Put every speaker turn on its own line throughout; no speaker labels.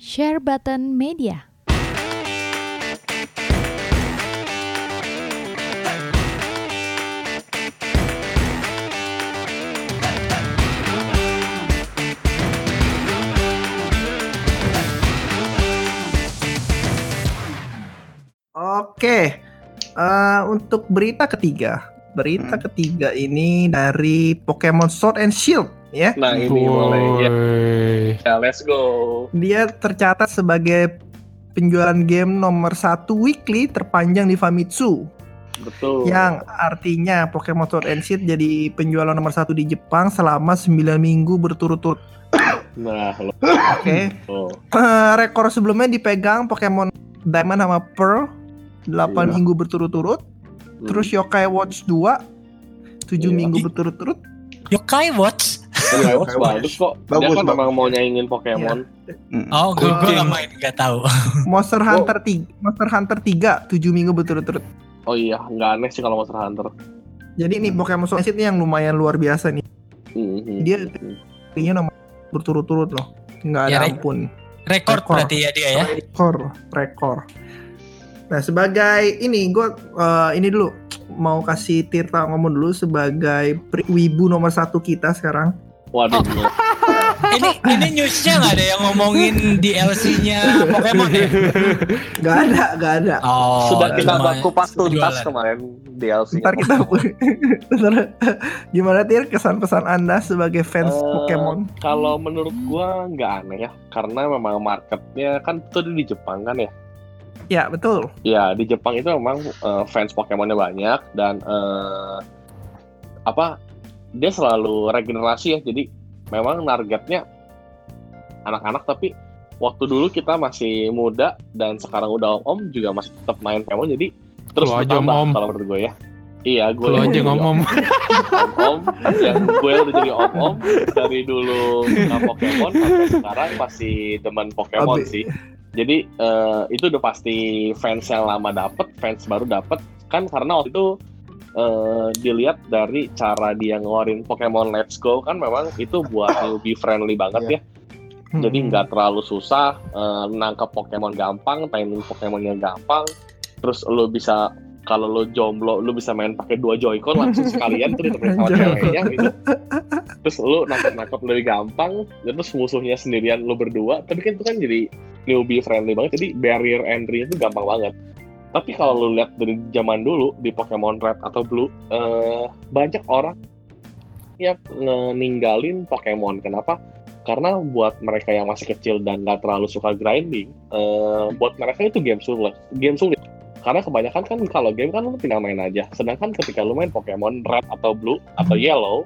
Share Button Media.
Oke, eh, untuk berita ketiga, berita
Hmm.
ketiga ini dari Pokemon Sword and Shield, ya.
Nah ini boleh ya. Ya. Let's go.
Dia tercatat sebagai penjualan game nomor satu weekly terpanjang di Famitsu,
Betul.
yang artinya Pokemon Sword and Shield jadi penjualan nomor satu di Jepang selama 9 minggu berturut-turut.
Nah lo.
Oke,
Oh.
Eh, rekor sebelumnya dipegang Pokemon Diamond sama Pearl 8
Iya.
minggu berturut-turut.
Hmm.
Terus Yokai Watch 2 7
Iya.
minggu berturut-turut.
Yokai Watch?
Yokai Watch bagus kok. Dia
Bagus,
kan
bagus.
memang mau nyaingin Pokemon.
Oh, gue gue gak main, gak tahu.
Monster
Oh.
Hunter 3 Monster Hunter 3 7 minggu berturut-turut.
Oh iya, nggak aneh sih kalau Monster Hunter.
Jadi ini Pokemon Sword ini yang lumayan luar biasa nih.
Hmm.
Dia Kayaknya nomor berturut-turut loh. Nggak ada
Ya, Rek.
ampun.
Rekor
Rekor.
berarti ya dia ya.
Rekor, rekor. Nah, sebagai ini gue ini dulu mau kasih Tirta ngomong dulu sebagai wibu nomor satu kita sekarang.
Waduh.
Ini ini newsnya nggak ada yang ngomongin DLC-nya Pokemon ya?
Gak ada, gak ada.
Oh,
Sudah kita kupas tuntas kemarin DLC.
Ntar kita gimana Tir kesan-pesan Anda sebagai fans
Eh,
Pokemon?
Kalau menurut gua nggak aneh ya, karena memang marketnya kan itu di Jepang kan ya.
Ya, betul.
Ya di Jepang itu memang eh, fans Pokemonnya banyak dan eh, apa dia selalu regenerasi ya. Jadi memang targetnya anak-anak tapi waktu dulu kita masih muda dan sekarang udah om juga masih tetap main Pokemon jadi terus
aja
bertambah
om-om.
kalau menurut gue ya. Iya, gue yang
aja ngomong.
om-om yang gue udah jadi om-om dari dulu nggak Pokemon sampai sekarang masih demen Pokemon
Abi-
sih. Jadi eh, itu udah pasti fans yang lama dapet, fans baru dapet kan karena waktu itu eh, dilihat dari cara dia ngeluarin Pokemon Let's Go kan memang itu buat newbie friendly banget ya. Jadi
Hmm.
nggak terlalu susah eh, nangkep Pokemon gampang, timing Pokemonnya gampang. Terus lo bisa kalau lo jomblo, lo bisa main pakai dua Joy-Con langsung sekalian tuh ditemenin sama ceweknya gitu. Terus lo nangkep-nangkep lebih gampang, dan terus musuhnya sendirian lo berdua. Tapi kan itu kan jadi newbie friendly banget, jadi barrier entry itu gampang banget. Tapi kalau lo lihat dari zaman dulu di Pokemon Red atau Blue, eh, banyak orang yang ninggalin Pokemon. Kenapa? Karena buat mereka yang masih kecil dan nggak terlalu suka grinding, eh, buat mereka itu game sulit. Game sulit. Karena kebanyakan kan kalau game kan lu tinggal main aja. Sedangkan ketika lu main Pokemon Red atau Blue atau Yellow,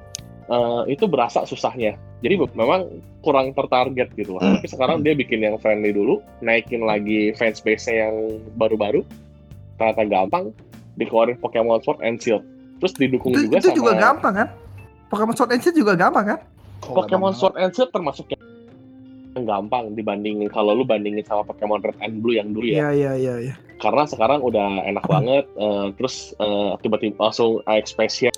eh, itu berasa susahnya. Jadi memang kurang tertarget gitu lah. Tapi sekarang dia bikin yang friendly dulu, naikin lagi fansbase yang baru-baru, ternyata gampang, dikeluarin Pokemon Sword and Shield. Terus didukung
Itu,
juga
itu
sama
juga gampang kan? Pokemon Sword and Shield juga gampang kan?
Pokemon Sword and Shield termasuk yang gampang dibandingin kalau lu bandingin sama Pokemon Red and Blue yang dulu ya.
Iya, iya, iya, iya.
Karena sekarang udah enak banget eh, terus eh, tiba-tiba langsung expansion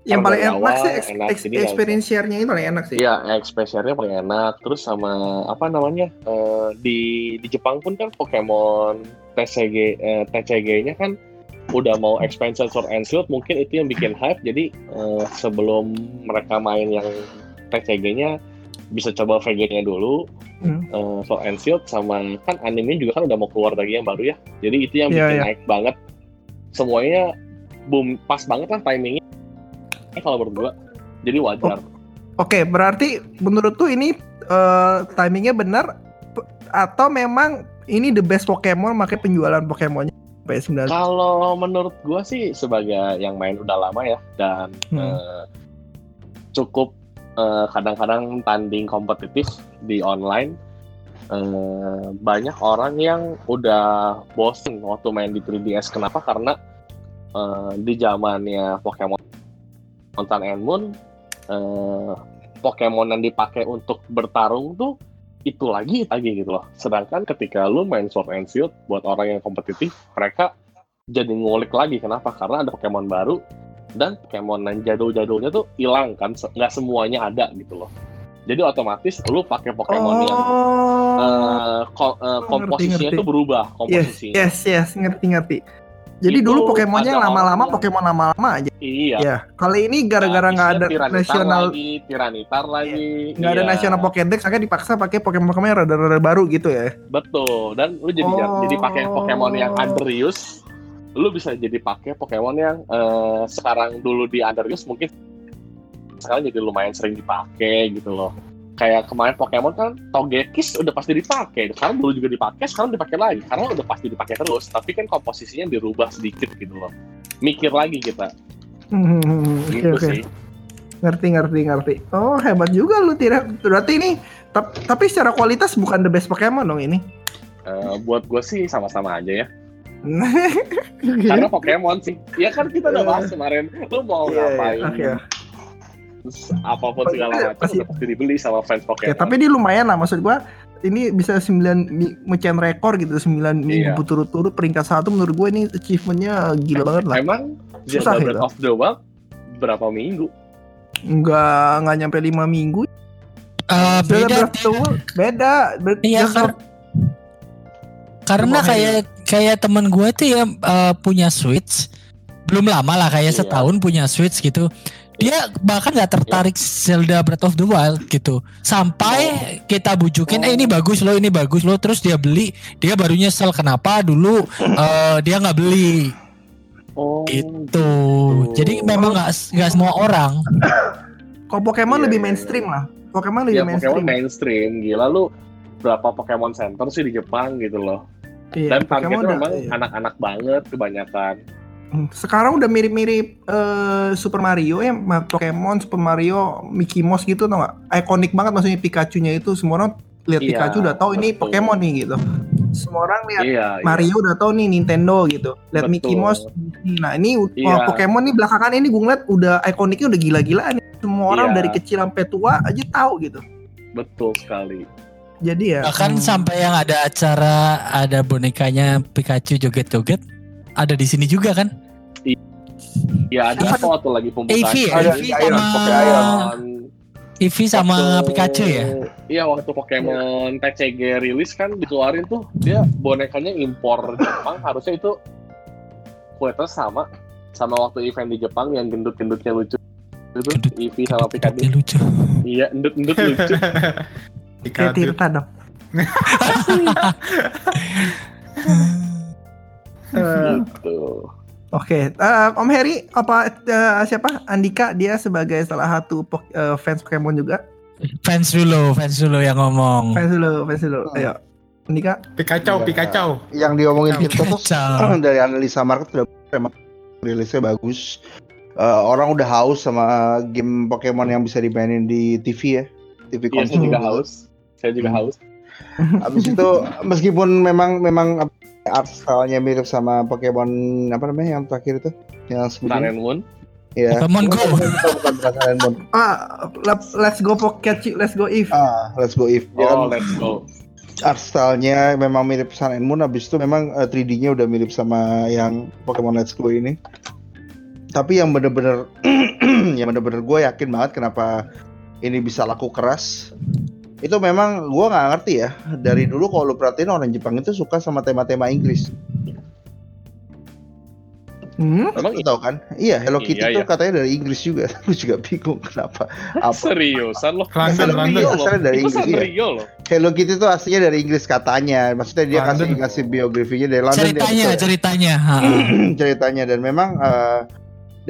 Yang paling enak
awal,
sih
enak,
ex- experience share-nya itu paling enak sih.
Iya, expansionnya paling enak. Terus sama apa namanya eh, di di Jepang pun kan Pokemon TCG eh, TCG-nya kan udah mau expansion Sword and Shield. Mungkin itu yang bikin hype. Jadi eh, sebelum mereka main yang TCG-nya bisa coba VG-nya dulu.
Hmm.
eh, Sword and Shield sama kan anime juga kan udah mau keluar lagi yang baru ya. Jadi itu yang
Iya,
bikin
iya.
naik banget. Semuanya boom pas banget lah timingnya. Eh, kalau menurut gua. Jadi wajar.
Oke, berarti menurut tuh ini eh, timingnya benar atau memang ini the best Pokemon makanya penjualan Pokemonnya sampai 9
Kalau menurut gua sih sebagai yang main udah lama ya dan
Hmm.
eh, cukup eh, kadang-kadang tanding kompetitif di online eh, banyak orang yang udah bosen waktu main di 3DS. Kenapa? Karena eh, di zamannya Pokemon Sun and Moon eh, Pokemon yang dipakai untuk bertarung tuh itu lagi itu lagi gitu loh. Sedangkan ketika lu main Sword and Shield buat orang yang kompetitif, mereka jadi ngulik lagi. Kenapa? Karena ada Pokemon baru dan Pokemon yang jadul-jadulnya tuh hilang kan, nggak semuanya ada gitu loh. Jadi otomatis lu pakai Pokemon yang
Oh,
eh, ko-
Oh,
komposisinya
ngerti,
tuh berubah
Yes,
komposisinya.
yes, yes, ngerti ngerti. Jadi
Itu
dulu Pokemonnya
ada
lama-lama Pokemon lama-lama aja.
Iya.
Ya, kali ini gara-gara nggak ada
Tiranitar
nasional
lagi, Tiranitar lagi.
nggak ada
Iya,
nasional Pokédex, akhirnya dipaksa pakai Pokemon-Pokemon yang rada-rada baru gitu ya.
Betul. Dan lu jadi
Oh.
jadi pakai Pokemon yang underuse, lu bisa jadi pakai Pokemon yang eh, sekarang dulu di underuse mungkin sekarang jadi lumayan sering dipakai gitu loh. Kayak kemarin Pokemon kan Togekiss udah pasti dipakai, sekarang dulu juga dipakai, sekarang dipakai lagi karena udah pasti dipakai terus. Tapi kan komposisinya dirubah sedikit gitu loh. Mikir lagi kita,
Hmm,
gitu
oke,
sih.
ngerti ngerti ngerti. Oh hebat juga lu tidak. Berarti ini tap- tapi secara kualitas bukan the best Pokemon dong ini.
Eh, buat gue sih sama-sama aja ya. Karena Pokemon sih. Ya kan kita udah bahas kemarin. Lu mau
Iya, iya,
ngapain?
oke.
Terus apa pun segala
Iya,
macam
pasti.
pasti dibeli sama fans
Oke,
Pokemon.
tapi dia lumayan lah maksud gua. Ini bisa 9 mi- mecahin rekor gitu 9 minggu
Iya.
berturut-turut peringkat satu menurut gue ini achievementnya gila banget lah.
Emang
Susah
Zelda Breath
itu.
of the Wild berapa minggu?
Enggak enggak nyampe 5 minggu.
Eh,
Zelda
beda
Breath of the Wild beda. Ber-
Iya, kar- karena kayak kayak temen gue tuh ya eh, punya Switch belum lama lah kayak
Iya.
setahun punya Switch gitu dia bahkan nggak tertarik Zelda Breath of the Wild gitu sampai kita bujukin eh ini bagus loh ini bagus loh terus dia beli dia baru nyesel kenapa dulu eh, dia nggak beli
Oh,
itu jadi memang nggak nggak semua orang
Kalau Pokemon
Iya,
lebih
iya,
mainstream lah. Pokemon lebih
ya
mainstream.
Pokemon mainstream. Gila lu berapa Pokemon Center sih di Jepang gitu loh.
Iya,
Dan targetnya memang
iya.
anak-anak banget kebanyakan.
Sekarang udah mirip-mirip eh, Super Mario ya, Pokemon, Super Mario, Mickey Mouse gitu tau gak? Ikonik banget maksudnya Pikachu-nya itu semua orang lihat
Iya,
Pikachu udah tahu ini. Pokemon nih gitu. Semua orang lihat
Iya,
Mario udah tahu nih Nintendo gitu. Lihat. Mickey Mouse. Nah, ini
Iya.
Pokemon nih belakangan ini gue ngeliat udah ikoniknya udah gila-gilaan. Semua orang
Iya.
dari kecil sampai tua aja tahu gitu.
iya, betul sekali.
Jadi ya
bahkan
hmm,
sampai yang ada acara ada bonekanya Pikachu joget-joget ada di sini juga kan
Ya ada apa waktu lagi pembukaan?
Eevee ya?
Ada
Eevee
Iron,
sama. Eevee sama
Waktu-
Pikachu ya
Iya waktu Pokemon TCG rilis kan dikeluarin tuh dia bonekanya impor Jepang harusnya itu kualitasnya sama sama waktu event di Jepang yang gendut-gendutnya lucu itu
Gendut-
Eevee sama Pikachu
lucu
iya gendut-gendut lucu
kayak Tirta dong.
Gitu
Oke, eh, Om Heri apa eh, siapa? Andika dia sebagai salah satu pok- eh, fans Pokemon juga.
fans dulu fans dulu yang ngomong
Fans dulu, fans dulu.
Hmm.
Ayo. Andika.
Pikacau,
Iya.
Pikacau.
yang diomongin kita tuh
Kacau.
dari analisa market udah emang rilisnya bagus. Eh, orang udah haus sama game Pokemon yang bisa dimainin di TV ya. TV
iya saya
konsol.
juga haus saya juga
Hmm.
haus
Abis itu meskipun memang memang art style-nya mirip sama Pokemon apa namanya yang terakhir itu yang
Sun
sebelumnya.
and Moon
Iya.
Pokemon Go.
Sun.
Ah, le- let's go Pikachu, let's go Eve.
Ah, let's go if. Ya
oh
kan,
let's go
art style-nya memang mirip Sun and Moon habis itu memang eh, 3D-nya udah mirip sama yang Pokemon Let's Go ini. Tapi yang bener-bener yang bener-bener gue yakin banget kenapa ini bisa laku keras. Itu memang gue nggak ngerti ya. Dari dulu kalau lu perhatiin orang Jepang itu suka sama tema-tema Inggris.
Hmm?
emang
Lu tahu kan? Iya, Hello Kitty
Iya,
itu
iya.
katanya dari Inggris juga. Lu juga bingung kenapa. Apa?
seriusan loh
London,
Itu
London.
Asalnya dari Inggris, iya. Hello Kitty itu aslinya dari Inggris katanya. Maksudnya dia kasih
London.
kasih biografinya dari London. dia
ceritanya ceritanya
ceritanya dan memang eh,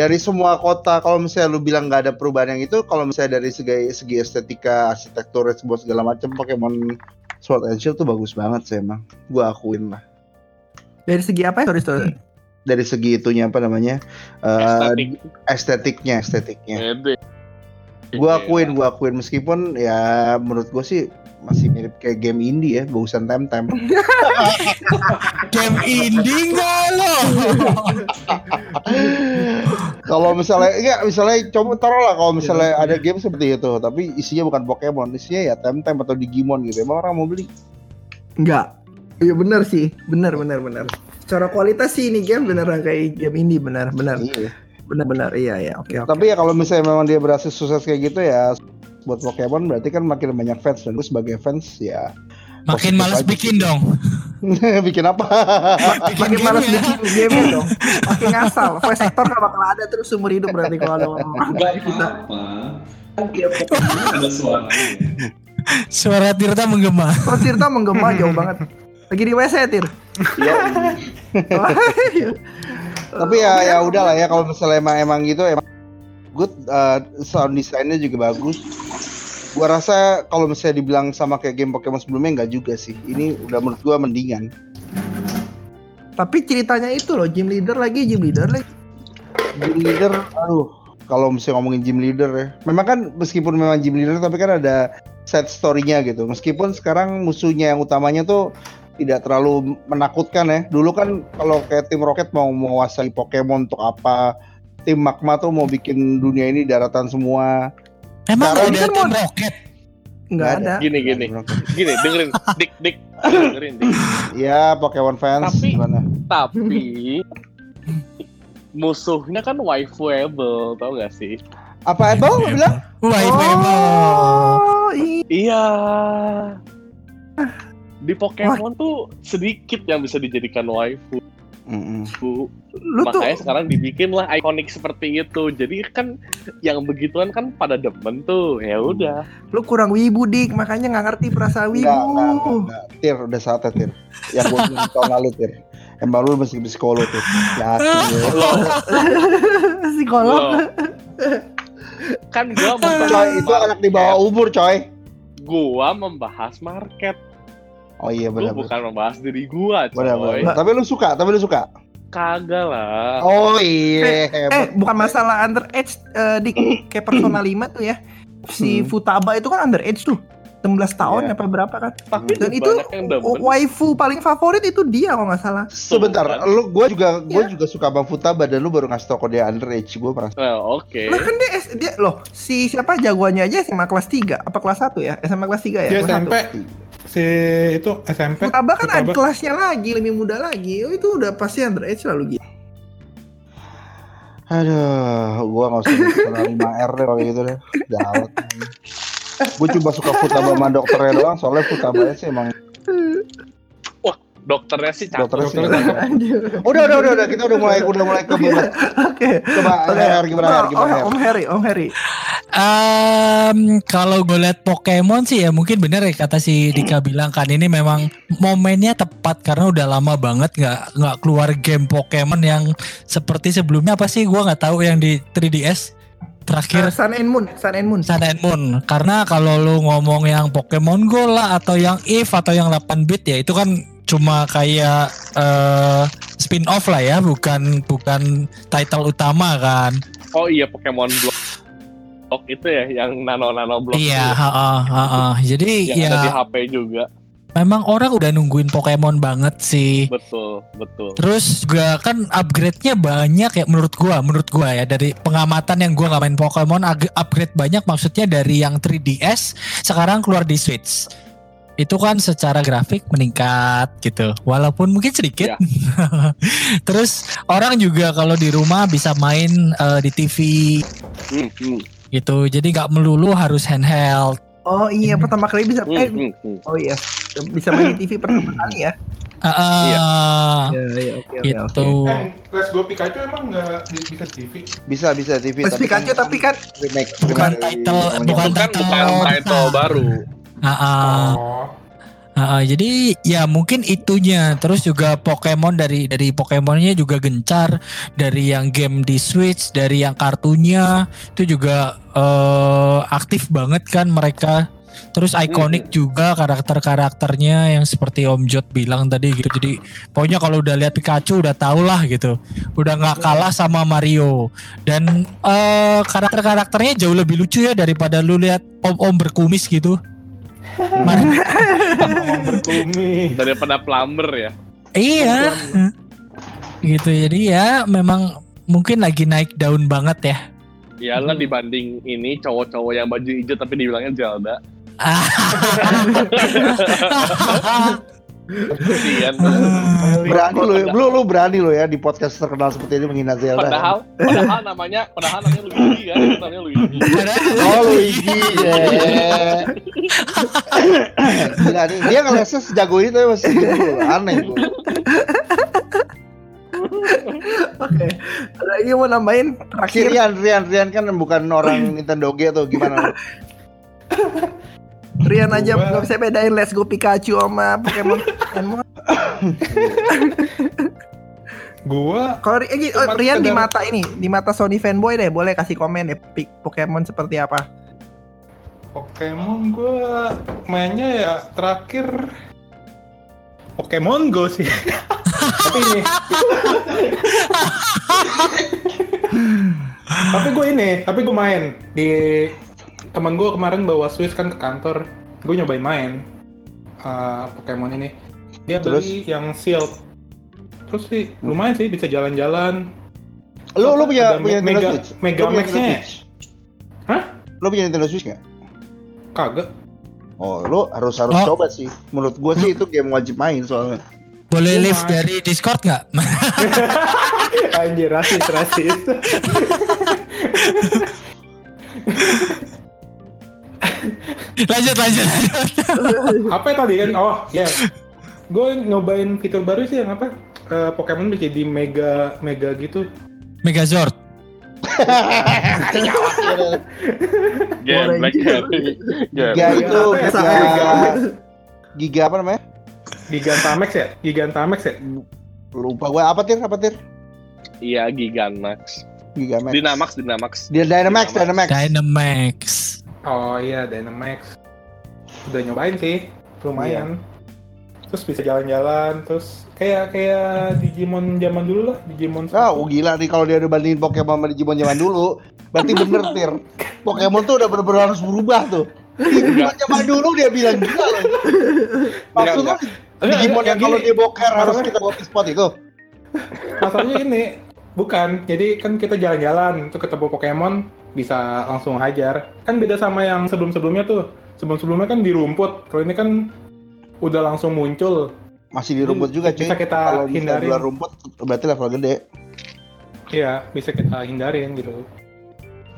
dari semua kota kalau misalnya lu bilang nggak ada perubahan yang itu kalau misalnya dari segi segi estetika arsitektur sebuah segala macam Pokemon Sword and Shield tuh bagus banget sih emang. Gua akuin lah.
Dari segi apa ya? Sorry, sorry.
dari segi itunya apa namanya? Eh,
estetik.
estetiknya estetiknya.
Ede.
gua akuin gua akuin. Meskipun ya menurut gua sih masih mirip kayak game indie ya bagusan Temtem.
Game indie enggak lo
kalau misalnya enggak misalnya coba taruh lah kalau misalnya ada game seperti itu tapi isinya bukan Pokemon isinya ya Temtem atau Digimon gitu emang orang mau beli
Enggak. Iya benar sih, benar benar benar. Secara kualitas sih ini game beneran kayak game indie benar benar
Iya.
benar benar iya iya oke oke.
Tapi ya kalau misalnya memang dia berhasil sukses kayak gitu ya buat Pokemon berarti kan makin banyak fans dan gue sebagai fans ya
Makin
aja.
bikin dong.
bikin apa?
Makin malas
ya.
bikin game dong. Makin ngasal. Voice actor gak bakal ada terus seumur hidup berarti kalau ada orang kita.
apa-apa. Kan ada suaranya.
Suara Tirta menggema.
Oh, Tirta menggema jauh banget. Lagi di WC, Tir.
Iya. Tapi ya ya udahlah ya kalau misalnya emang emang gitu emang good uh, sound desainnya juga bagus. Gua rasa kalau misalnya dibilang sama kayak game Pokemon sebelumnya enggak juga sih. Ini udah menurut gua mendingan.
Tapi ceritanya itu loh, gym leader lagi, gym leader lagi.
Gym leader, aduh, kalau misalnya ngomongin gym leader ya, memang kan meskipun memang gym leader tapi kan ada side story-nya gitu. Meskipun sekarang musuhnya yang utamanya tuh tidak terlalu menakutkan ya. Dulu kan kalau kayak tim Rocket mau menguasai Pokemon untuk apa? Tim Magma tuh mau bikin dunia ini daratan semua.
Emang
Sekarang
ada
kan
tim
mau-
roket?
Nggak ada.
Gini gini, gini dengerin, dik dik, dengerin dik.
Ya Pokemon fans
Tapi-
gimana?
Tapi musuhnya kan waifuable, tau gak sih?
Apa Apple lu bilang?
Ibu.
Oh, iya.
Iya. Di Pokemon tuh sedikit yang bisa dijadikan waifu.
Mm-mm.
Lu tuh
Makanya sekarang dibikin lah ikonik seperti itu. Jadi kan yang begituan kan pada demen tuh. Ya udah.
lu kurang wibu dik, makanya nggak ngerti perasaan wibu.
Enggak, enggak, enggak, enggak. Tir, udah saatnya Tir. Yang gue bilang tahun lalu Tir. Emang lu masih psikolog Tir. Ya,
Psikolog.
kan gua
Coy, itu anak di bawah umur coy.
gua membahas market.
Oh iya benar.
bukan membahas diri gua,
Benar,
coy.
benar. Tapi lu suka, tapi lu suka.
Kagak lah.
Oh iya,
Eh,
hebat.
bukan masalah underage eh, dik kayak Persona 5 tuh ya. Si
Hmm.
Futaba itu kan underage tuh. 16 tahun
Iya.
apa berapa kan?
Tapi
Dan itu waifu paling favorit itu dia kalau nggak salah.
Sebentar, lu gua juga gua
Iya.
juga suka Bang Futaba dan lu baru ngasih tau kok dia underage. Gua merasa.
Nah, oke.
Lah kan dia, dia loh si siapa jagoannya aja SMA kelas 3 apa kelas 1 ya? SMA kelas 3 ya?
Dia
kelas
SMP
1.
Si itu SMP.
Futaba kan ada kelasnya lagi, lebih muda lagi. Oh, itu udah pasti underage lalu gitu.
Aduh, gua nggak usah kenal 5R deh kalau gitu deh. Gawat. Gue cuma suka Futaba sama dokternya doang, soalnya Futaba sih emang
Dokternya sih cakep.
dokternya sih.
Dokternya
Anjir.
Udah, udah, udah, udah, kita udah mulai udah mulai ke.
Oke.
Coba
Oke.
Her, gimana Her,
Oh,
gimana Her?
Om Harry, Om Harry.
Em, kalau gue liat Pokemon sih ya mungkin bener ya kata si Dika bilang kan ini memang momennya tepat karena udah lama banget nggak nggak keluar game Pokemon yang seperti sebelumnya apa sih gue nggak tahu yang di 3DS terakhir
Uh, Sun and Moon, Sun and Moon.
Sun and Moon karena kalau lu ngomong yang Pokemon Go lah atau yang Eve atau yang 8 bit ya itu kan cuma kayak eh spin off lah ya bukan bukan title utama kan
Oh iya Pokemon Block. Block itu ya yang nano-nano block.
iya
ya,
heeh, heeh. jadi
yang
ya
ada di HP juga.
memang orang udah nungguin Pokemon banget sih
Betul, betul.
Terus juga kan upgrade-nya banyak ya menurut gua, menurut gua ya dari pengamatan yang gua nggak main Pokemon upgrade banyak maksudnya dari yang 3DS sekarang keluar di Switch. Itu kan secara grafik meningkat gitu. Walaupun mungkin sedikit.
Iya.
Terus orang juga kalau di rumah bisa main eh, di TV
Hmm, hmm,
gitu. Jadi nggak melulu harus handheld.
Oh iya, pertama kali bisa
hmm,
eh
hmm, hmm.
oh iya. Bisa main di TV pertama kali ya.
Ah, ah,
Iya.
Iya, iya, oke oke.
gitu.
oke.
Eh, Let's Go Pikachu emang nggak bisa di TV?
Bisa, bisa TV.
Mas Pikachu tapi kan
remake,
Bukan title, bukan
Itu kan
title.
bukan title baru.
Ah, ah.
Oh.
Ah, jadi ya mungkin itunya. Terus juga Pokemon dari dari Pokemonnya juga gencar. Dari yang game di Switch dari yang kartunya. Itu juga eh, aktif banget kan mereka. Terus ikonik juga karakter-karakternya yang seperti Om Jot bilang tadi gitu. Jadi pokoknya kalau udah lihat Pikachu udah tau lah gitu. Udah nggak kalah sama Mario. Dan eh, karakter-karakternya jauh lebih lucu ya daripada lu lihat om-om berkumis gitu
berkumis.
Daripada plumber ya.
Iya. gitu jadi ya memang mungkin lagi naik daun banget ya.
Iyalah dibanding ini cowok-cowok yang baju hijau tapi dibilangnya Zelda. Kasian.
Berani lo, ya- lu lu berani lo ya di podcast terkenal seperti ini menghina Zelda.
Padahal, padahal namanya, padahal namanya Luigi kan, namanya Luigi.
Oh Luigi ya. Gila nih, dia ngelesnya sejago itu ya masih gitu. Aneh.
Oke. Ada lagi yang mau nambahin
Si
terakhir?
Rian, Rian, Rian kan bukan orang Nintendo G atau gimana?
Rian aja
Gua-
nggak bisa bedain Let's Go Pikachu sama Pokemon. Pokemon.
Gua
Kalau eh, oh, Rian di mata ini, di mata Sony fanboy deh, boleh kasih komen deh Pokemon seperti apa?
Pokemon gua mainnya ya terakhir Pokemon Go sih. tapi ini. tapi gue ini, tapi gue main di teman gue kemarin bawa Switch kan ke kantor, gue nyobain main uh, Pokemon ini. Dia
Terus?
beli yang Shield. Terus sih lumayan sih bisa jalan-jalan.
Lu lu punya
Ada
punya
Mega-
Nintendo Switch?
Mega
Lu punya
Max-nya
Nintendo
ya?
Switch?
Hah?
Lu punya Nintendo Switch nggak?
Kagak.
Oh, lu harus harus
Oh.
coba sih. Menurut gua sih itu game wajib main soalnya.
Boleh live dari Discord nggak?
Anjir rasis rasis.
lanjut lanjut.
apa ya tadi kan? Oh, ya. Gue nyobain fitur baru sih yang apa? Eh, Pokemon bisa jadi mega mega gitu.
Megazord.
Black.
Giga itu
Apa ya?
Giga apa namanya?
Gigantamax ya? Gigantamax ya?
Lupa gua apa tir? Apa tir?
Iya, Gigamax.
Giga Max.
Dynamax, Dynamax.
Dia Dynamax, Dynamax.
Dynamax.
Oh iya, Dynamax. Udah nyobain sih, lumayan. Terus bisa jalan-jalan, terus kayak kayak Digimon zaman dulu lah, Digimon.
Ah, oh gila nih kalau dia udah bandingin Pokemon sama Digimon zaman dulu. Berarti bener tir. Pokemon tuh udah bener-bener harus berubah tuh. Digimon zaman dulu dia bilang gila loh. Maksudnya Digimon yang kalau dia boker harus kita bawa ke spot itu.
Masalahnya ini bukan. Jadi kan kita jalan-jalan untuk ketemu Pokemon bisa langsung hajar. Kan beda sama yang sebelum-sebelumnya tuh. Sebelum-sebelumnya kan di rumput. Kalau ini kan udah langsung muncul.
Masih di rumput juga cuy.
Bisa kita
Kalau
hindarin.
luar rumput berarti level gede.
Iya, bisa kita hindarin gitu.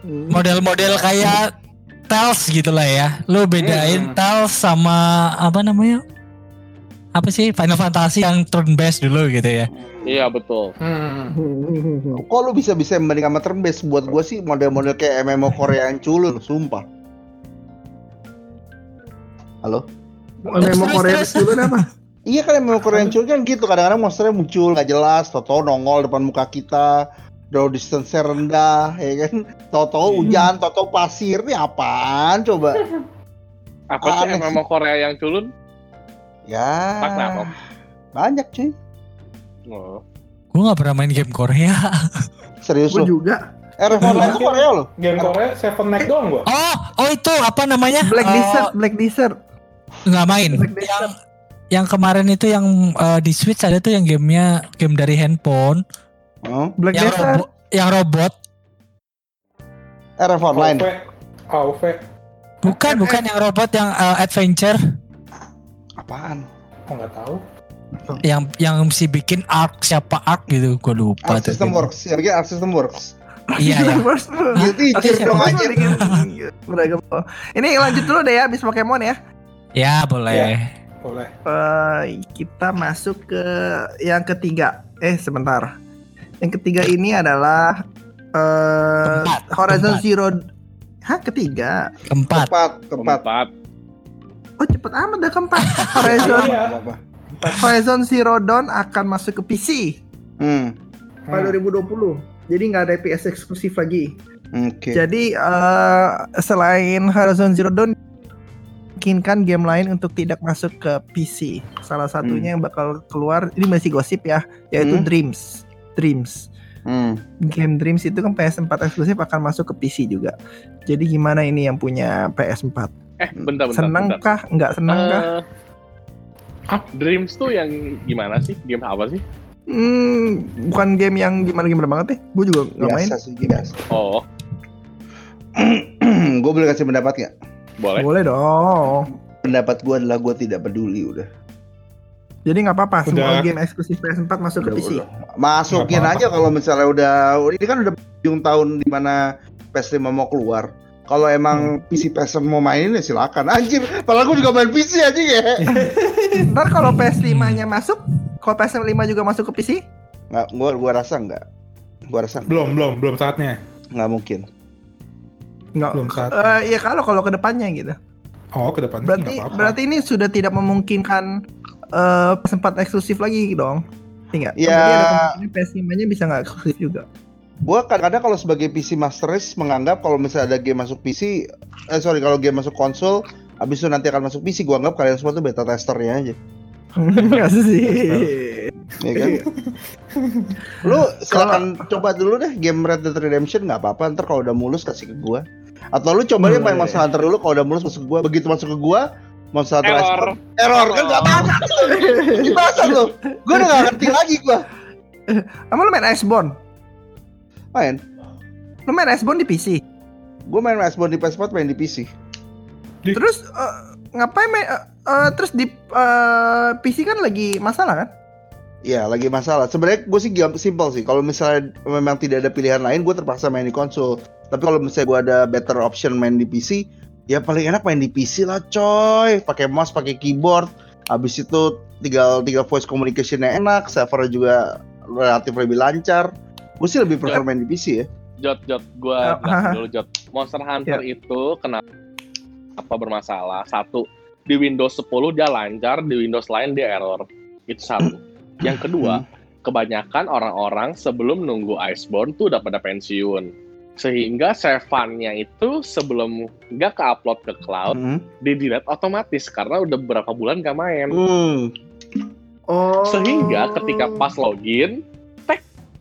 Model-model kayak Tails gitu lah ya. Lu bedain
Hmm.
Tails sama apa namanya? Apa sih Final Fantasy yang turn based dulu gitu ya.
Iya, betul.
Hmm.
Kok lu bisa bisa membanding sama turn based? Buat gua sih model-model kayak MMO Korea yang culun, sumpah. Halo?
Terus,
Korea
terus.
dulu apa?
Iya kan MMO Korea yang culun kan gitu. Kadang-kadang monsternya muncul nggak jelas, toto nongol depan muka kita, draw distance rendah, ya kan? Toto hujan, toto pasir, ini apaan coba?
Apa sih. MMO Korea yang culun?
Ya,
Pak Narok.
banyak cuy.
Oh.
Gue gak pernah main game Korea.
Serius
Gue
lu.
juga.
Eh, RF Online itu Korea loh.
Game Korea Seven Night doang gua.
Oh, oh itu apa namanya?
Black
Eh,
Desert, Black Desert.
nggak main.
Black
Yang
Desert.
yang kemarin itu yang eh, di Switch ada tuh yang gamenya game dari handphone
Oh,
Black
yang
Desert.
robot yang robot
RF Online.
AOV. AOV.
bukan bukan yang robot yang eh, adventure
Apaan?
Oh nggak tahu.
yang yang si bikin arc siapa arc gitu gue lupa
Arc
tuh
System. Works. Ya, bikin Arc System Works.
iya ya Oke,
Gear
siapa?
dong
beragam. Ini lanjut dulu deh ya, abis Pokemon ya.
ya boleh
Boleh.
Eh, kita masuk ke yang ketiga. Eh sebentar. Yang ketiga ini adalah eh
Keempat,
Horizon
keempat.
Zero. Hah ketiga?
keempat
Tepat, tepat.
Keempat.
Oh cepet amat dah keempat. Horizon
Iya.
Horizon Zero Dawn akan masuk ke PC
Hmm.
pada
Hmm.
2020. Jadi nggak ada PS eksklusif lagi.
Oke.
Jadi eh, selain Horizon Zero Dawn mungkinkan game lain untuk tidak masuk ke PC. Salah satunya yang bakal keluar ini masih gosip ya, yaitu
Hmm.
Dreams. Dreams.
Hmm.
Game Dreams itu kan PS4 eksklusif akan masuk ke PC juga. Jadi gimana ini yang punya PS4?
Eh, bentar, bentar,
Seneng
bentar.
kah? Nggak seneng kah?
Eh, ah, Dreams tuh yang gimana sih? Game apa sih?
Hmm, bukan game yang gimana-gimana banget ya. Gue juga nggak main.
Biasa sih, biasa.
Oh,
gue boleh kasih pendapat nggak?
boleh.
Boleh dong.
Pendapat gue adalah gue tidak peduli udah.
Jadi nggak apa-apa semua game eksklusif PS4 masuk ke
Udah,
PC.
udah. Masukin
Nggak
aja kalau misalnya udah ini kan udah ujung tahun di mana PS5 mau keluar. Kalau emang
Hmm.
PC PS mau mainin ya silakan. Anjir, padahal gue juga main PC aja ya.
Ntar kalau PS5-nya masuk, kalau PS5 juga masuk ke PC,
Nggak, gua gua rasa enggak. Gua rasa
Belum, belum, belum saatnya.
nggak mungkin.
nggak.
Belum saat.
Eh, ya kalau kalau ke depannya gitu.
Oh, ke depan sih
Berarti
nggak apa-apa.
berarti ini sudah tidak memungkinkan eh PS4 eksklusif lagi dong. Iya.
Ya.
Jadi ada kemungkinan PS5-nya bisa nggak eksklusif juga.
Gua kadang-kadang kalau sebagai PC Master Race menganggap kalau misalnya ada game masuk PC, eh sorry kalau game masuk konsol, habis itu nanti akan masuk PC, gua anggap kalian semua tuh beta testernya aja.
Nggak sih.
Ya kan? Lu silakan coba dulu deh game Red Dead Redemption nggak apa-apa, ntar kalau udah mulus kasih ke gua. Atau lu coba deh main. Monster Hunter dulu kalau udah mulus masuk ke gua, begitu masuk ke gua Monster Hunter
Error.
Error kan nggak apa-apa. Gimana lu? Gua udah nggak ngerti lagi gua.
Emang lu main Iceborne?
Main,
Lu main Iceborne di PC?
gua main Iceborne di PS4 main di PC.
Terus eh, ngapain main eh, eh, terus di eh, PC kan lagi masalah kan?
Iya, lagi masalah. Sebenarnya gue sih simple sih. Kalau misalnya memang tidak ada pilihan lain, gue terpaksa main di konsol. Tapi kalau misalnya gue ada better option main di PC, ya paling enak main di PC lah, coy. Pakai mouse, pakai keyboard. Habis itu tinggal tinggal voice communication-nya enak, servernya juga relatif lebih lancar. Gue sih lebih prefer main di PC ya.
Jot, Jot, gua
Oh,
jelasin dulu Jot. Monster Hunter itu kenapa apa bermasalah? Satu, di Windows 10 dia lancar, di Windows lain dia error. Itu satu. Yang kedua, kebanyakan orang-orang sebelum nunggu Iceborne tuh udah pada pensiun. Sehingga save-nya itu sebelum nggak ke-upload ke cloud,
Mhm.
di delete otomatis karena udah beberapa bulan nggak main.
Hmm.
Oh.
Sehingga ketika pas login,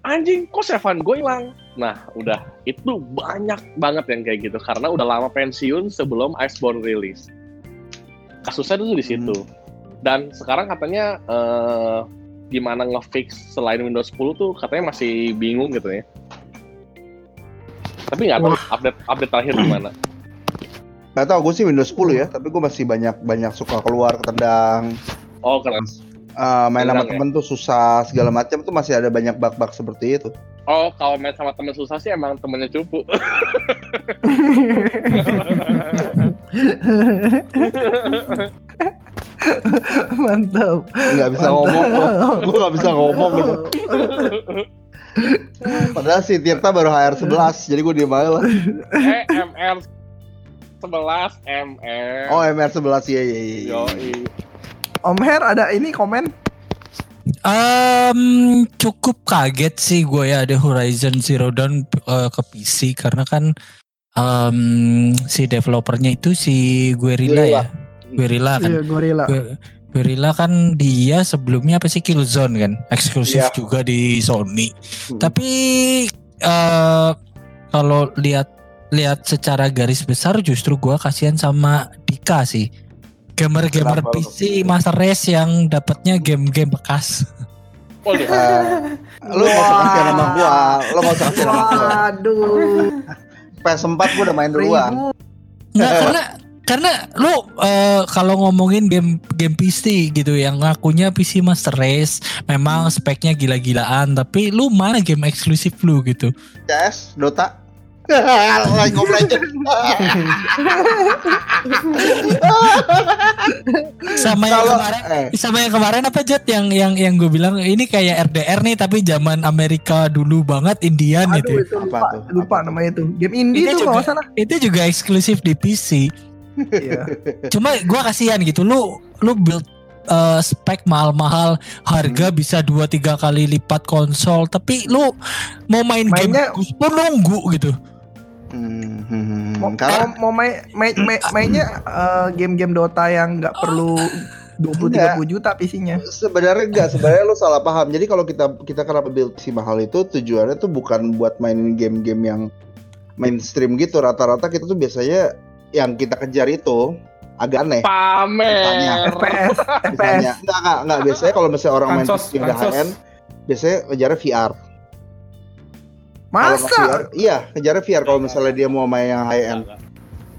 anjing kok sevan gue hilang. Nah, udah itu banyak banget yang kayak gitu karena udah lama pensiun sebelum Iceborne rilis. Kasusnya tuh di situ. Dan sekarang katanya eh, gimana nge-fix selain Windows 10 tuh katanya masih bingung gitu ya. Tapi nggak tahu update update terakhir gimana.
Gak tau, gue sih Windows 10 ya. Tapi gue masih banyak banyak suka keluar ketendang.
Oh, keren.
Eh, main sama
ya?
temen tuh susah segala macam tuh masih ada banyak bug-bug seperti itu.
Oh, kalau main sama temen susah sih emang temennya cupu.
Mantap.
nggak bisa ngomong gue nggak bisa ngomong gitu. padahal si Tirta baru HR 11 jadi gue diem aja lah
eh, MR 11 MR.
oh MR 11 iya iya iya
Yoi.
Om Her ada ini komen.
Em, cukup kaget sih gue ya ada Horizon Zero Dawn eh, ke PC karena kan em, si developernya itu si Guerrilla ya. Guerrilla kan.
Iya.
Gue- Guerrilla kan dia sebelumnya apa sih Killzone kan eksklusif
Iya.
juga di Sony.
Hmm.
Tapi eh kalau lihat lihat secara garis besar justru gua kasihan sama Dika sih. Gamer-gamer? PC Master Race yang dapatnya game-game bekas.
Waduh.
Eh, lu gak usah kasih nama gua lu gak usah kasih nama gua
Waduh.
PS4 gua udah main duluan
Ribu.
Nggak karena karena lu eh, kalau ngomongin game game PC gitu yang ngakunya PC Master Race memang speknya gila-gilaan tapi lu mana game eksklusif lu gitu.
CS Dota Lagi.
Sama yang
Kalau
kemarin
eh,
sama yang kemarin apa Jet yang yang yang gue bilang ini kayak RDR nih tapi zaman Amerika dulu banget Indian
Aduh,
gitu.
itu
Apa
lupa,
tuh?
lupa
Apa
namanya itu. Game indie
Itu
tuh
juga-
salah.
Itu juga eksklusif di PC.
Iya.
Cuma gua kasihan gitu lu lu build eh, spek mahal-mahal harga
Hmm.
bisa dua tiga kali lipat konsol tapi lu mau main game
Mainnya-
bagus pun nunggu gitu.
Hmm, hmm, hmm,
Mau,
karena
mau, mau main, main, main- mainnya eh, game-game Dota yang nggak perlu 20-30 juta PC-nya.
sebenarnya enggak sebenarnya lo salah paham. Jadi kalau kita kita kenapa build si mahal itu tujuannya tuh bukan buat mainin game-game yang mainstream gitu. Rata-rata kita tuh biasanya yang kita kejar itu agak aneh.
Pamer.
FPS, FPS.
misalnya. Enggak enggak enggak. Biasanya kalau misalnya orang main
Pansos,
PC udah
pansos.
high end biasanya ngejarnya VR Kalau
Masa?
VR, iya ngejarnya VR kalau misalnya dia mau main yang high end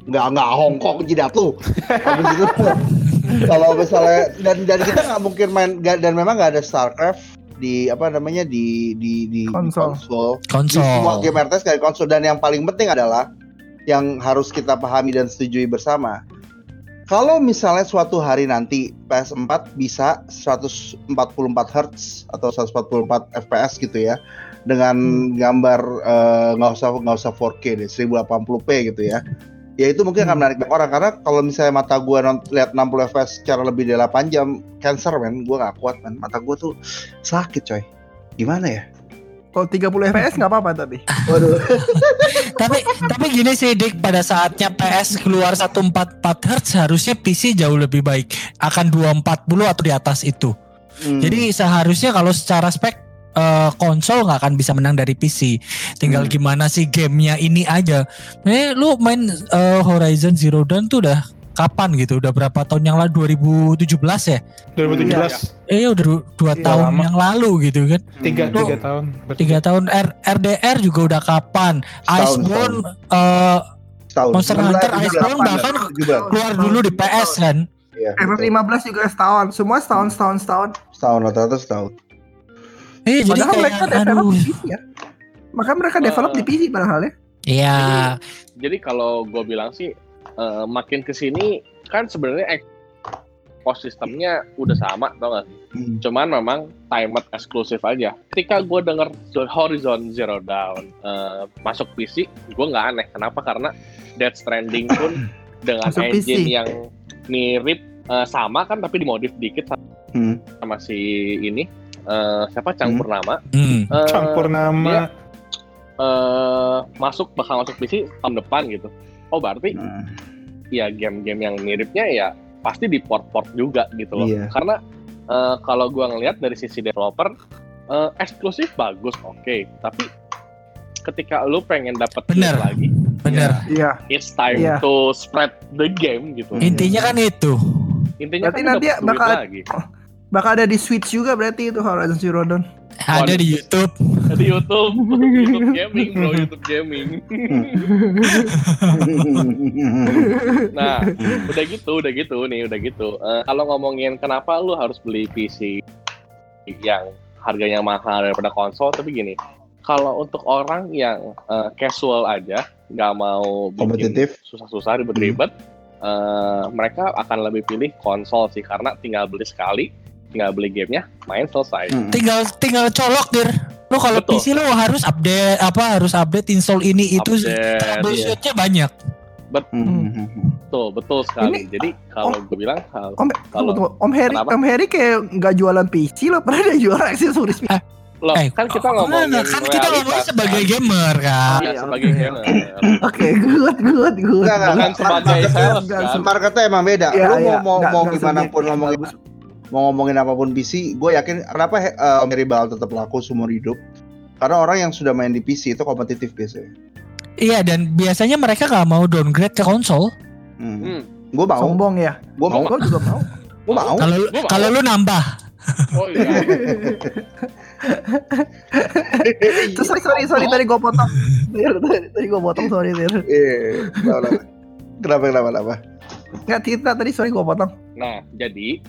nggak nggak Hongkong jidat tuh habis itu Kalau misalnya dan dan kita nggak mungkin main dan memang nggak ada Starcraft di apa namanya di di di, di
Konsol.
konsol. Di semua
Konsol.
game RTS kayak konsol dan yang paling penting adalah yang harus kita pahami dan setujui bersama. Kalau misalnya suatu hari nanti PS4 bisa 144 Hz atau 144 FPS gitu ya dengan gambar eh, nggak usah nggak usah 4K deh 1080p gitu ya. Ya itu mungkin akan menarik banyak orang karena kalau misalnya mata gua non- lihat 60 fps secara lebih dari 8 jam cancer men. Gua nggak kuat man mata gua tuh sakit coy. Gimana ya?
Kalau 30 fps nggak apa-apa tapi.
waduh.
Tapi tapi gini sih Dik. Pada saatnya PS keluar 144 Hz harusnya PC jauh lebih baik. Akan 240 atau di atas itu.
Hmm.
Jadi seharusnya kalau secara spek eh, konsol nggak akan bisa menang dari PC. Tinggal
Hmm.
gimana sih gamenya ini aja. Eh lu main eh, Horizon Zero Dawn tuh udah kapan gitu? Udah berapa tahun yang lalu? 2017 ya?
2017
Eh udah du- dua
Iya,
tahun
lama.
yang lalu gitu kan?
tiga
Hmm.
tiga tahun
Tiga tahun R RDR juga udah kapan?
Setahun,
Iceborne eh,
Setahun.
Monster
16,
Hunter
17,
Iceborne
18,
bahkan
17.
keluar dulu di PS kan?
Iya, betul.
FF15 juga setahun. Semua setahun, setahun, setahun.
setahun rata-rata setahun.
Eh jadi
Padahal mereka
kayak
develop
aduh.
di PC ya. Maka mereka develop
Eh.
di PC padahal ya.
Iya.
Jadi kalau gue bilang sih eh, makin ke sini kan sebenarnya ekosistemnya udah sama tau gak sih?
Hmm.
Cuman memang timed eksklusif aja. Ketika gue denger Horizon Zero Dawn eh, masuk PC, gue nggak aneh. Kenapa? Karena Death Stranding pun dengan
Masuk
engine
PC.
yang mirip eh, sama kan tapi dimodif dikit
Hmm.
sama si ini eh, siapa Cang
Hmm.
Purnama
Hmm.
Eh,
campur nama
eh, masuk bakal masuk PC tahun depan gitu. Oh berarti
Hmm.
ya game-game yang miripnya ya pasti di port-port juga gitu loh.
Iya.
Karena eh, kalau gua ngelihat dari sisi developer eh, eksklusif bagus oke, tapi ketika lu pengen dapat lagi,
Bener.
Iya.
it's time
Iya.
to spread the game gitu.
Intinya kan itu.
Intinya
Berarti
kan
nanti bakal-
lagi.
Bakal ada di Switch juga berarti itu Horizon Zero Dawn.
Ada di YouTube.
di YouTube, YouTube gaming bro, YouTube gaming. Nah, udah gitu, udah gitu nih, udah gitu. Eh, kalau ngomongin kenapa lu harus beli PC yang harganya mahal daripada konsol, tapi gini, kalau untuk orang yang eh, casual aja, nggak mau
Kompetitif.
susah-susah ribet-ribet, eh, mereka akan lebih pilih konsol sih, karena tinggal beli sekali, tinggal beli gamenya, main selesai.
Hmm.
Tinggal tinggal colok dir. Lu kalau
Betul.
PC lu harus update apa harus update install ini itu
Update,
bullshitnya banyak.
Hmm.
betul, betul sekali. Jadi kalau gue bilang,
Om,
Kalau-
tunggu, tunggu. Om Harry,
Kenapa?
Om Harry kayak nggak jualan PC loh, pernah dia jual aksesoris.
loh,
Eh,
kan kita ngomongin
enggak, kan kita ngomongin
realitas,
sebagai
kan?
gamer kan.
Iya,
Iya,
sebagai
oke.
gamer.
Oke, good, good, good.
Enggak, enggak,
Bukan sebagai sales
enggak,
kan.
Marketnya emang beda.
Iya,
Lu mau
iya.
mau, mau gimana pun ngomongin. Mau ngomongin apa pun PC, gue yakin kenapa eh, Om Heri bakal tetap laku seumur hidup. Karena orang yang sudah main di PC itu kompetitif biasanya.
Iya dan biasanya mereka nggak mau downgrade ke konsol.
Hmm.
Hmm.
Gue mau,
Sombong ya.
gue mau,
Gue juga mau.
gue mau.
Kalau kalau lu nambah.
Oh iya.
Terus sorry, sorry, sorry tadi gue potong. Tadi, tadi gue potong, sorry, Tir.
Iya, kenapa, kenapa? kenapa, kenapa, kenapa?
Nggak, Tita tadi sorry gue potong.
Nah, jadi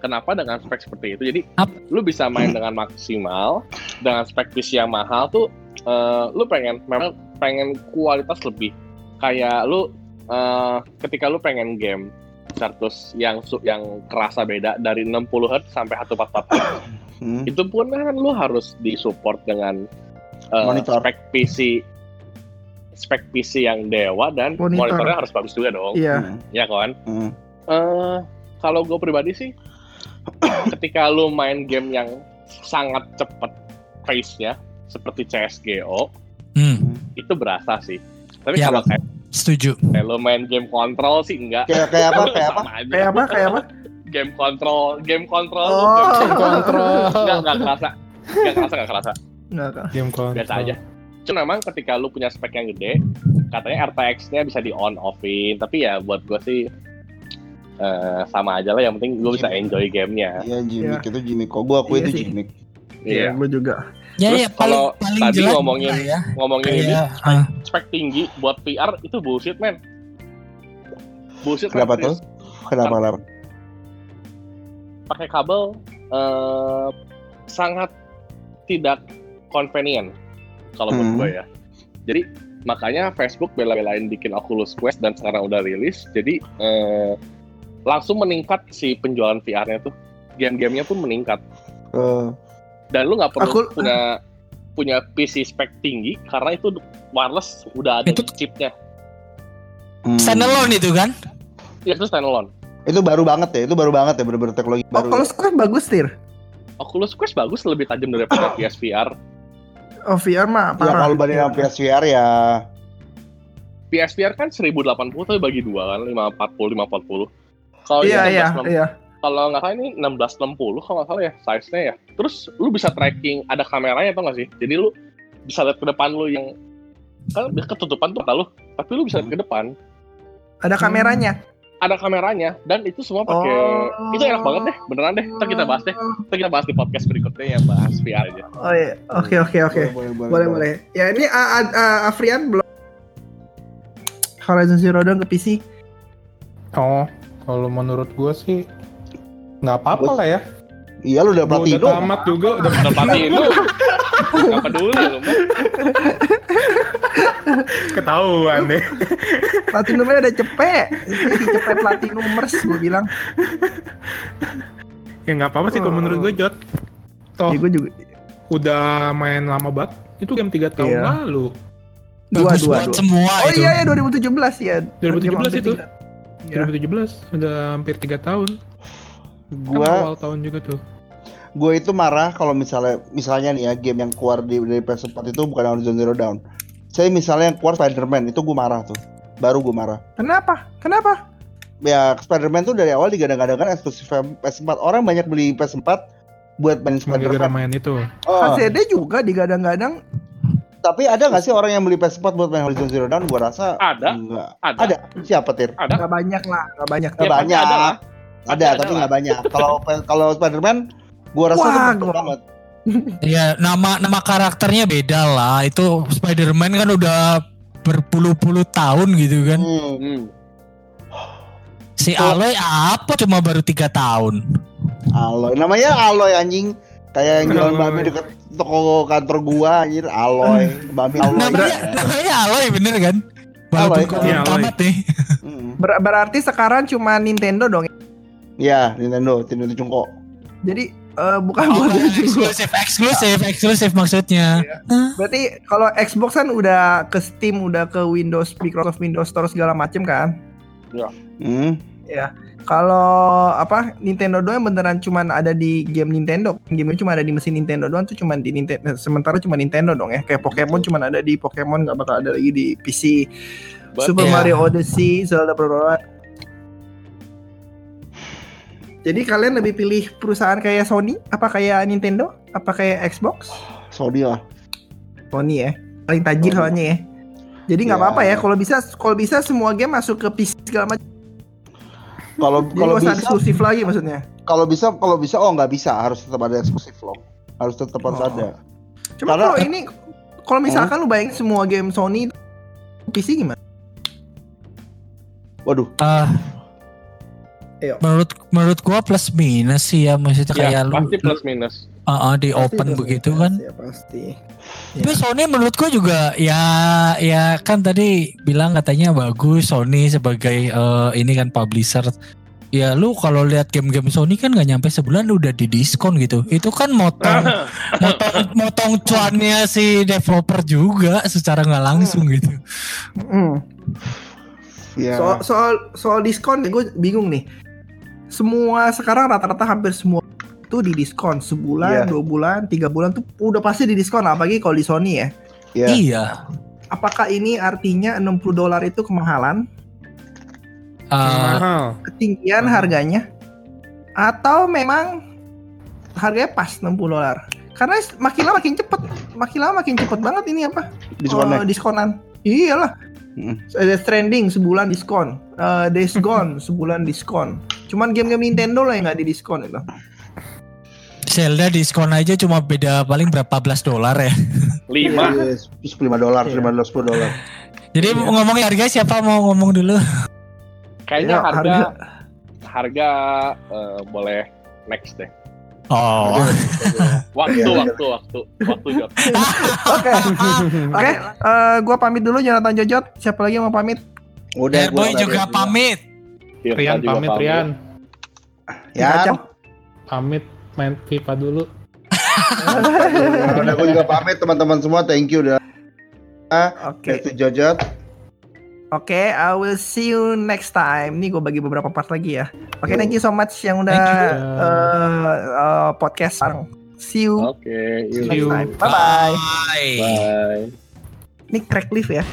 kenapa dengan spek seperti itu? Jadi
Ap-
lu bisa main dengan maksimal dengan spek PC yang mahal tuh eh, lu pengen memang pengen kualitas lebih. Kayak lu eh, ketika lu pengen game versus yang su- yang kerasa beda dari 60 Hz sampai 144 Hz
Hmm.
itu pun kan lu harus disupport dengan eh,
Monitor.
spek PC spek PC yang dewa dan
Monitor.
monitornya harus bagus juga dong
Iya.
Hmm.
ya kan
Hmm.
eh kalau gue pribadi sih ketika lu main game yang sangat cepet pace-nya seperti CSGO
Hmm,
itu berasa sih tapi
Ya,
kalau kayak,
setuju.
kayak lu main game kontrol sih enggak
Kayak kayak apa? Kayak apa?
Kayak apa? Kayak apa?
game kontrol game kontrol
Oh.
game
kontrol
enggak enggak kerasa enggak kerasa enggak kerasa
Nggak, Kak.
game kontrol
biasa aja cuma memang ketika lu punya spek yang gede katanya RTX-nya bisa di on offin tapi ya buat gue sih eh, sama aja lah yang penting gue bisa enjoy gamenya
Iya, gimmick itu gimmick. Kok gue aku
Iya
itu
sih.
gimmick.
iya
Gue juga.
Ya
Terus
ya paling
kalau
paling
tadi
jelas
ngomongin-
juga ya.
ngomongin ini
Kayak ah,
spek tinggi buat VR itu bullshit men bullshit
Kenapa tuh? Kenapa kenapa?
pakai kabel eh, sangat tidak convenient kalau menurut
Hmm.
gue ya. Jadi makanya Facebook bela-belain bikin Oculus Quest dan sekarang udah rilis. Jadi eh, langsung meningkat si penjualan VR-nya tuh. Game-gamenya pun meningkat.
Eh,
Dan lu nggak perlu
Aku-
punya punya PC spek tinggi karena itu wireless udah ada
Itu-
chipnya.
hmm.
Standalone itu kan?
Ya itu standalone.
Itu baru banget ya, itu baru banget ya, bener-bener teknologi
Oh,
baru.
kalau sekarang bagus tir.
Oculus Quest bagus lebih tajam daripada PSVR.
Oh VR mah
Ya
parah.
kalau banding sama PSVR ya
PSVR kan 1080 tapi bagi dua kan 540 540. Kalau
Iya
ini
iya
1660
iya.
kalau nggak salah ini 1660 kalau nggak salah ya size-nya ya. Terus lu bisa tracking ada kameranya tau nggak sih? Jadi lu bisa lihat ke depan lu yang kan ketutupan tuh mata lu, tapi lu bisa lihat ke depan.
Ada kameranya.
Ada kameranya dan itu semua pakai
Oh.
itu enak banget deh, beneran deh. Ntar kita bahas deh. Ntar kita bahas di podcast berikutnya yang bahas VR aja.
Oh iya. Oke oke oke.
boleh
Boleh boleh. Ya ini A- A- Afrian belum Horizon Zero Dawn ke PC.
Oh, kalau menurut gue sih nggak apa-apa lah ya.
Iya lu udah
Gua udah tamat juga, udah
Udah pasti itu nggak peduli lu mah.
ketahuan deh.
Platinumnya udah cepet. Ini cepet Platinumers gue bilang.
Ya nggak apa-apa sih kalau menurut gue Jot. Toh
Ya gue juga
udah main lama banget. Itu game 3 tahun
Iya.
lalu.
Dua, dua, dua.
semua
Oh
itu.
iya ya 2017 ya.
2017 itu.
Ya.
2017 udah hampir 3 tahun. Kan
Gua
awal tahun juga tuh.
gue itu marah kalau misalnya misalnya nih ya game yang keluar di dari PS4 itu bukan Horizon Zero Dawn. Saya misalnya yang keluar Spider-Man itu gue marah tuh. Baru gue marah.
Kenapa? Kenapa?
Ya Spider-Man tuh dari awal digadang-gadangkan eksklusif PS4. Orang banyak beli PS4 buat main Spider-Man.
main itu.
Oh,
HCD juga digadang-gadang.
Tapi ada nggak sih orang yang beli PS4 buat main Horizon Zero Dawn? Gue rasa
Ada,
enggak.
ada,
Ada. Siapa Tir?
ada.
Gak banyak lah, gak banyak.
Nggak
Ya,
banyak.
ada lah.
Ada,
ada
tapi nggak banyak. Kalau kalau Spider-Man, gue rasa
Wah,
itu
gua-
banget.
Ya nama nama karakternya beda lah. Itu Spider-Man kan udah berpuluh-puluh tahun gitu kan.
Hmm.
Hmm.
Si. Aloy apa cuma baru tiga tahun.
Aloy. Namanya Aloy anjing. Kayak yang jualan babi deket toko kantor gua anjir Aloy. Babi Aloy.
Namanya namanya Aloy bener kan? Walaupun
Aloy.
kok
Iya,
belum
Aloy.
tamat nih.
Ber- berarti sekarang cuma Nintendo dong.
Ya, Nintendo, Nintendo Cungko.
Jadi eh, bukan
Oh,
buat juga.
eksklusif, eksklusif, eksklusif maksudnya.
Berarti kalau Xbox kan udah ke Steam, udah ke Windows, Microsoft Windows Store segala macem kan?
Hmm.
Ya. Kalau apa Nintendo doang beneran cuman ada di game Nintendo. Game cuma ada di mesin Nintendo doang tuh cuman di Nintendo. Sementara cuma Nintendo dong ya. Kayak Pokemon cuman ada di Pokemon nggak bakal ada lagi di PC.
But-
Super
Iya.
Mario Odyssey, Zelda Bro. Jadi kalian lebih pilih perusahaan kayak Sony apa kayak Nintendo? Apa kayak Xbox?
Sony lah.
Sony ya. Paling tajir soalnya ya. Jadi nggak
Ya.
apa-apa ya kalau bisa kalau bisa semua game masuk ke PC segala macam.
Kalau kalau bisa
eksklusif lagi maksudnya.
kalau bisa kalau bisa oh nggak bisa harus tetap ada eksklusif loh. Harus tetap harus
Oh.
ada.
Cuma
Karena-
kalau ini kalau misalkan lu bayangin semua game Sony PC gimana?
Waduh.
Ah,
Ayo.
menurut menurut gua plus minus sih ya maksudnya
Ya,
kayak lu
pasti plus minus.
Ah, ah, di
Pasti
open begitu
ya,
kan.
Ya pasti.
Tapi Sony menurut gua juga ya ya kan tadi bilang katanya bagus Sony sebagai eh, ini kan publisher. Ya lu kalau lihat game-game Sony kan nggak nyampe sebulan udah di diskon gitu. Itu kan motong motong motong cuannya si developer juga secara nggak langsung gitu.
Hmm.
Ya.
Soal soal soal diskon gue bingung nih. Semua sekarang rata-rata hampir semua itu di diskon sebulan,
Iya.
dua bulan, tiga bulan tuh udah pasti di diskon apalagi kalau di Sony ya.
ya.
Iya.
Apakah ini artinya 60 dolar itu kemahalan,
Mahal.
ketinggian
Hmm.
harganya, atau memang harganya pas 60 dolar? Karena makin lama makin cepet, makin lama makin cepet banget ini apa?
Diskonnya.
Eh, diskonan. Iyalah.
Mm.
Ada trending sebulan diskon, Eh, Days Gone sebulan diskon. Cuman game-game Nintendo lah yang nggak di diskon itu.
Zelda diskon aja cuma beda paling berapa belas dolar ya.
Lima.
Yes, 5 dolar,
Iya.
5 dolar, 10 dolar.
Jadi
Iya.
ngomongin harga siapa mau ngomong dulu?
Kayaknya
Ya,
harga,
harga-
harga eh, boleh next deh.
Oh.
Waktu,
Iya.
waktu, waktu, waktu Jot.
Oke. Oke, eh, gua pamit dulu Jonathan Jojot. Siapa lagi yang mau pamit?
Udah
Boy
gua
juga pamit.
Rian
juga
pamit, Rian.
Ya,
Kacau.
Pamit main FIFA dulu.
udah gue juga pamit teman-teman semua. Thank you udah.
Oke.
To Jojot.
Oke, I will see you next time. Nih gue bagi beberapa part lagi ya. Oke, thank you so much yang udah
Thank you.
eh, eh, podcast bareng. See you
Oke, yuk.
next
you.
time. Bye bye.
Bye.
Bye.
Ini crack lift ya.